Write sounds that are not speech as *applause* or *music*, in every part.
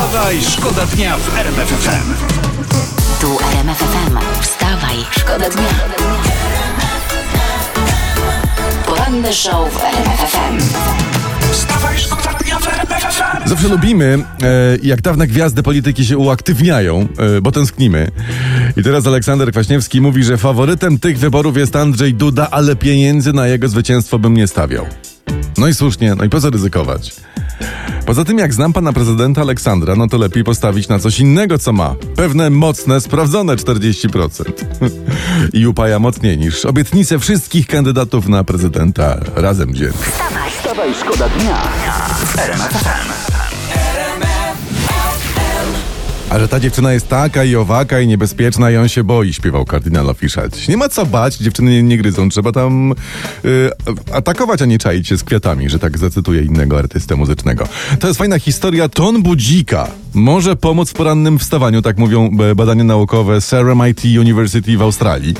Wstawaj, szkoda dnia w RMF FM. Tu RMF FM. Wstawaj, szkoda dnia. Poranny show w RMF FM. Wstawaj, szkoda dnia w RMF FM. Zawsze lubimy, e, jak dawne gwiazdy polityki się uaktywniają, e, bo tęsknimy. I teraz Aleksander Kwaśniewski mówi, że faworytem tych wyborów jest Andrzej Duda, ale pieniędzy na jego zwycięstwo bym nie stawiał. No i słusznie, no i po co ryzykować? Poza tym, jak znam pana prezydenta Aleksandra, no to lepiej postawić na coś innego, co ma. Pewne mocne, sprawdzone 40%. *laughs* I upaja mocniej niż obietnice wszystkich kandydatów na prezydenta razem wziętych. Wstawaj, szkoda dnia w A że ta dziewczyna jest taka i owaka i niebezpieczna i on się boi, śpiewał kardynal Fiszać. Nie ma co bać, dziewczyny nie, nie gryzą, trzeba tam y, atakować, a nie czaić się z kwiatami, że tak zacytuję innego artystę muzycznego. To jest fajna historia. Ton budzika może pomóc w porannym wstawaniu, tak mówią e, badania naukowe Seremite University w Australii.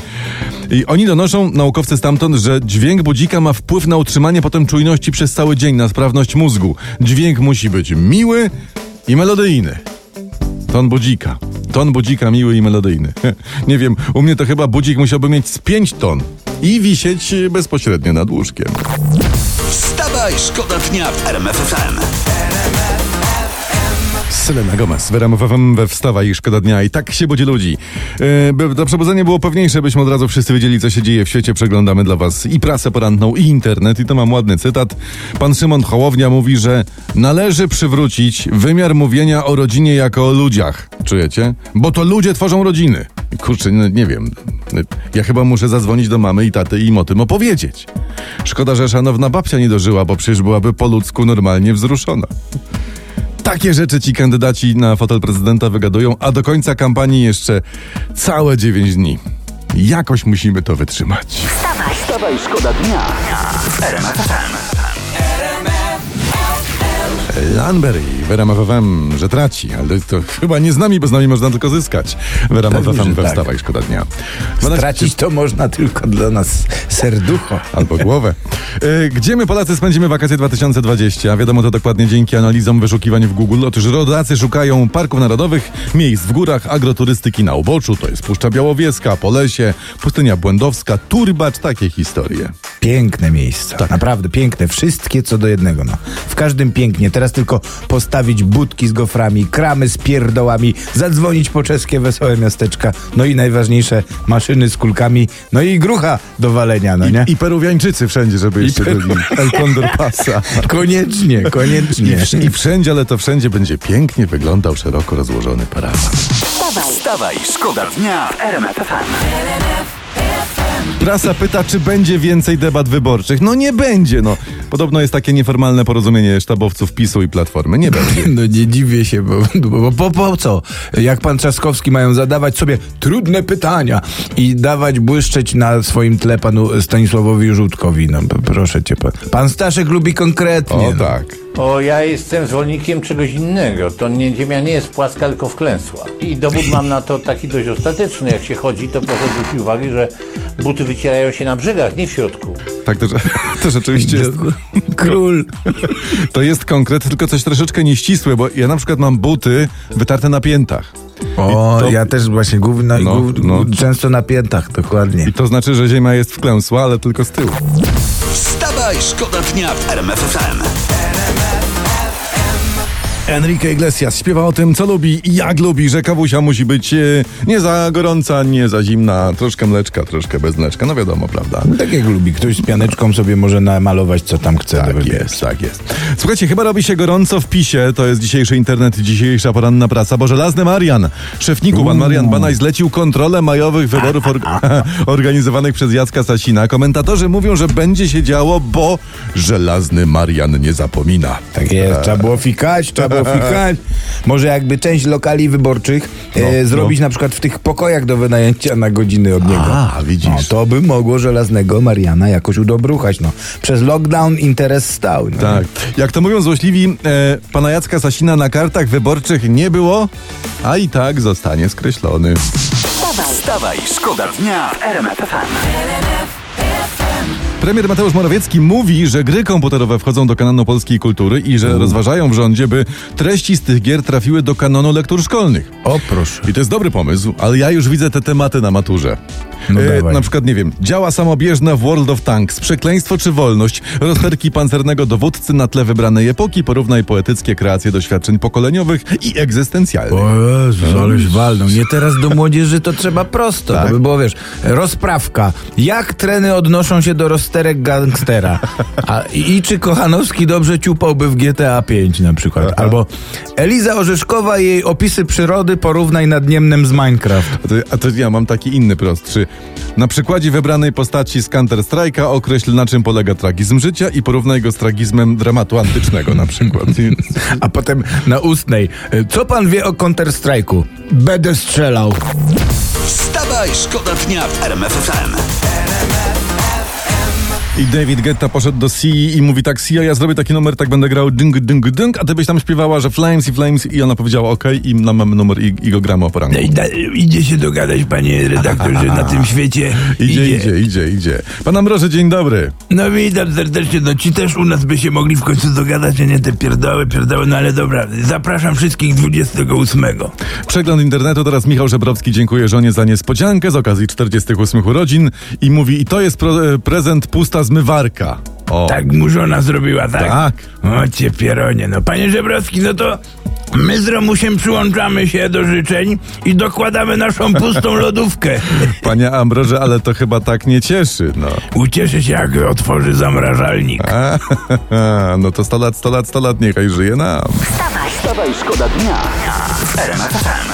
I oni donoszą, naukowcy stamtąd, że dźwięk budzika ma wpływ na utrzymanie potem czujności przez cały dzień, na sprawność mózgu. Dźwięk musi być miły i melodyjny. Ton budzika. Ton budzika miły i melodyjny. *laughs* Nie wiem, u mnie to chyba budzik musiałby mieć z 5 ton i wisieć e, bezpośrednio nad łóżkiem. Wstawaj, szkoda dnia w RMF FM. Selena Gomez, wyramowałem we wstawa i szkoda dnia i tak się budzi ludzi. E, by to przebudzenie było pewniejsze, byśmy od razu wszyscy wiedzieli, co się dzieje w świecie. Przeglądamy dla was i prasę poranną, i internet. I to mam ładny cytat. Pan Szymon Hołownia mówi, że należy przywrócić wymiar mówienia o rodzinie jako o ludziach. Czujecie? Bo to ludzie tworzą rodziny. Kurczę, nie wiem. Ja chyba muszę zadzwonić do mamy i taty i im o tym opowiedzieć. Szkoda, że szanowna babcia nie dożyła, bo przecież byłaby po ludzku normalnie wzruszona. Takie rzeczy ci kandydaci na fotel prezydenta wygadują, a do końca kampanii jeszcze całe 9 dni. Jakoś musimy to wytrzymać. Wstawaj, szkoda dnia w RMF FM. Lanberry, Weram FM, że traci, ale to chyba nie z nami, bo z nami można tylko zyskać. Weram Pewnie, FM że we tak. wstawaj, szkoda dnia. Stracić to można tylko dla nas serducho. Albo głowę. E, Gdzie my Polacy spędzimy wakacje 2020? Wiadomo to dokładnie dzięki analizom wyszukiwań w Google. Otóż rodacy szukają parków narodowych, miejsc w górach, agroturystyki na uboczu, to jest Puszcza Białowieska, Polesie, Pustynia Błędowska, Turbacz, takie historie. Piękne miejsca. Tak. Naprawdę piękne. Wszystkie co do jednego. No. W każdym pięknie. Teraz tylko postawić budki z goframi, kramy z pierdołami, zadzwonić po czeskie wesołe miasteczka. No i najważniejsze maszyny z kulkami. No i grucha do walenia, no nie? I Peruwiańczycy wszędzie, żeby jeszcze Peru- byli. *laughs* El Condor Pasa. Koniecznie, I, koniecznie. wsz- I wszędzie, ale to wszędzie będzie pięknie wyglądał szeroko rozłożony parawan. Wstawaj, szkoda dnia w RMF FM. Prasa pyta, czy będzie więcej debat wyborczych. No nie będzie, no. Podobno jest takie nieformalne porozumienie sztabowców PiSu i Platformy. Nie będzie. *laughs* No nie dziwię się, bo, bo po, po co? Jak pan Trzaskowski mają zadawać sobie trudne pytania i dawać błyszczeć na swoim tle panu Stanisławowi Żółtkowi. No proszę cię. Pan, pan Staszek lubi konkretnie. O no. tak. O, ja jestem zwolennikiem czegoś innego. To nie, ziemia nie jest płaska, tylko wklęsła. I dowód mam na to taki dość ostateczny. Jak się chodzi, to proszę zwrócić uwagę, że buty wycierają się na brzegach, nie w środku. Tak to, *laughs* to rzeczywiście jest. Król. *laughs* To jest konkret, tylko coś troszeczkę nieścisłe, bo ja na przykład mam buty wytarte na piętach. O, to- ja też właśnie główna, No, głów, no. często na piętach, dokładnie. I to znaczy, że ziemia jest wklęsła, ale tylko z tyłu. Wstawaj, szkoda dnia w RMF FM. Enrique Iglesias śpiewa o tym, co lubi i jak lubi, że kawusia musi być e, nie za gorąca, nie za zimna, troszkę mleczka, troszkę bez mleczka, no wiadomo, prawda? Tak jak lubi. Ktoś z pianeczką sobie może namalować, co tam chce. Tak jest, tak jest. Słuchajcie, chyba robi się gorąco w PiSie, to jest dzisiejszy internet, dzisiejsza poranna praca, bo żelazny Marian, szefniku, pan Marian Banaj zlecił kontrolę majowych wyborów org- *laughs* organizowanych przez Jacka Sasina. Komentatorzy mówią, że będzie się działo, bo żelazny Marian nie zapomina. Tak jest, trzeba było fikać, trzeba było Może jakby część lokali wyborczych e, No, zrobić no. na przykład w tych pokojach do wynajęcia na godziny od niego. A, widzisz. No, to by mogło żelaznego Mariana jakoś udobruchać. No. Przez lockdown interes stał. No. Tak. Jak to mówią złośliwi, e, pana Jacka Sasina na kartach wyborczych nie było, a i tak zostanie skreślony. Wstawaj, szkoda dnia w RMF FM. Premier Mateusz Morawiecki mówi, że gry komputerowe wchodzą do kanonu polskiej kultury i że rozważają w rządzie, by treści z tych gier trafiły do kanonu lektur szkolnych. O proszę. I to jest dobry pomysł, ale ja już widzę te tematy na maturze. No E, na przykład, nie wiem, działa samobieżna w World of Tanks, przekleństwo czy wolność, rozterki pancernego dowódcy na tle wybranej epoki, porównaj poetyckie kreacje doświadczeń pokoleniowych i egzystencjalnych. O Jezus, aleś walną. Nie teraz do młodzieży to trzeba prosto. Tak. To by było, wiesz, rozprawka. Jak treny odnoszą się do rozterek gangstera? A, i, czy Kochanowski dobrze ciupałby w GTA 5 na przykład? *laughs* Albo Eliza Orzeszkowa i jej opisy przyrody porównaj nad Niemnem z Minecraft. A to, a to ja mam taki inny prostszy. Na przykładzie wybranej postaci z Counter-Strike'a określ na czym polega tragizm życia i porównaj go z tragizmem dramatu antycznego na przykład. *laughs* A potem na ustnej. Co pan wie o Counter-Strike'u? Będę strzelał. Wstawaj, szkoda dnia w RMF FM. I David Guetta poszedł do Sii i mówi tak, Sia, ja zrobię taki numer, tak będę grał ding, ding, ding, a ty byś tam śpiewała, że Flames i Flames i ona powiedziała okej i nam mamy numer i, i go gramy o poranku. idzie się dogadać, panie redaktorze, na *laughs* tym świecie. Idzie, idzie, idzie, idzie. Pan Ambroży, dzień dobry. No witam serdecznie, no ci też u nas by się mogli w końcu dogadać, a nie te pierdoły, pierdoły, no ale dobra, zapraszam wszystkich 28. Przegląd internetu, teraz Michał Żebrowski dziękuję żonie za niespodziankę z okazji 48 urodzin i mówi, i to jest e, prezent pusta zmywarka. O, Tak mu żona zrobiła, tak? Tak. O cię pieronie, no panie Żebrowski, no to my z Romusiem przyłączamy się do życzeń i dokładamy naszą pustą *laughs* lodówkę. Panie Ambroże, ale to chyba tak nie cieszy, no. Ucieszę się, jak otworzy zamrażalnik. A, *laughs* no to 100 lat, 100 lat, 100 lat, niechaj żyje nam. Wstawaj, Wstawaj, szkoda dnia w RMF FM.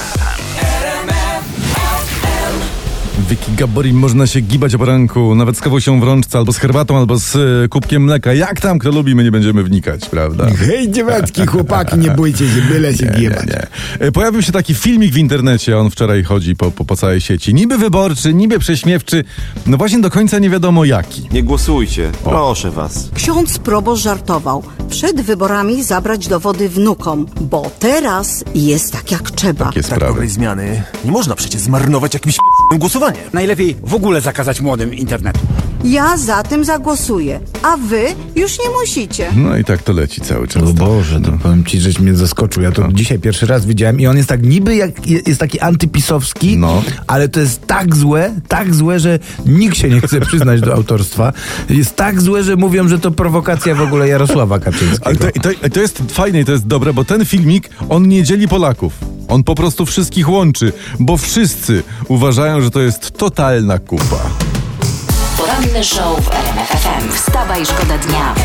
Wiki Gabori można się gibać o poranku, nawet z kawą się w rączce, albo z herbatą, albo z e, kubkiem mleka. Jak tam kto lubi, my nie będziemy wnikać, prawda? Hej dziewatki, chłopaki, nie bójcie się, byle się Nie, nie. E, Pojawił się taki filmik w internecie, on wczoraj chodzi po, po, po całej sieci. Niby wyborczy, niby prześmiewczy, no właśnie do końca nie wiadomo jaki. Nie głosujcie, proszę was. Ksiądz proboszcz żartował. Przed wyborami zabrać dowody wnukom, bo teraz jest tak jak trzeba. Takie Tak sprawy. dobrej zmiany nie można przecież zmarnować jakimś p***ym głosowaniem. Najlepiej w ogóle zakazać młodym internetu. Ja za tym zagłosuję, a wy już nie musicie. No i tak to leci cały czas. O Boże, to powiem ci, żeś mnie zaskoczył. Ja to dzisiaj pierwszy raz widziałem i on jest tak niby jak jest taki antypisowski, No. ale to jest tak złe, tak złe, że nikt się nie chce przyznać do autorstwa. Jest tak złe, że mówią, że to prowokacja w ogóle Jarosława Kaczyńskiego. Ale to, to, i to jest fajne i to jest dobre, bo ten filmik, on nie dzieli Polaków. On po prostu wszystkich łączy, bo wszyscy uważają, że to jest totalna kupa. poranny show w RMF FM. Wstawaj, szkoda dnia.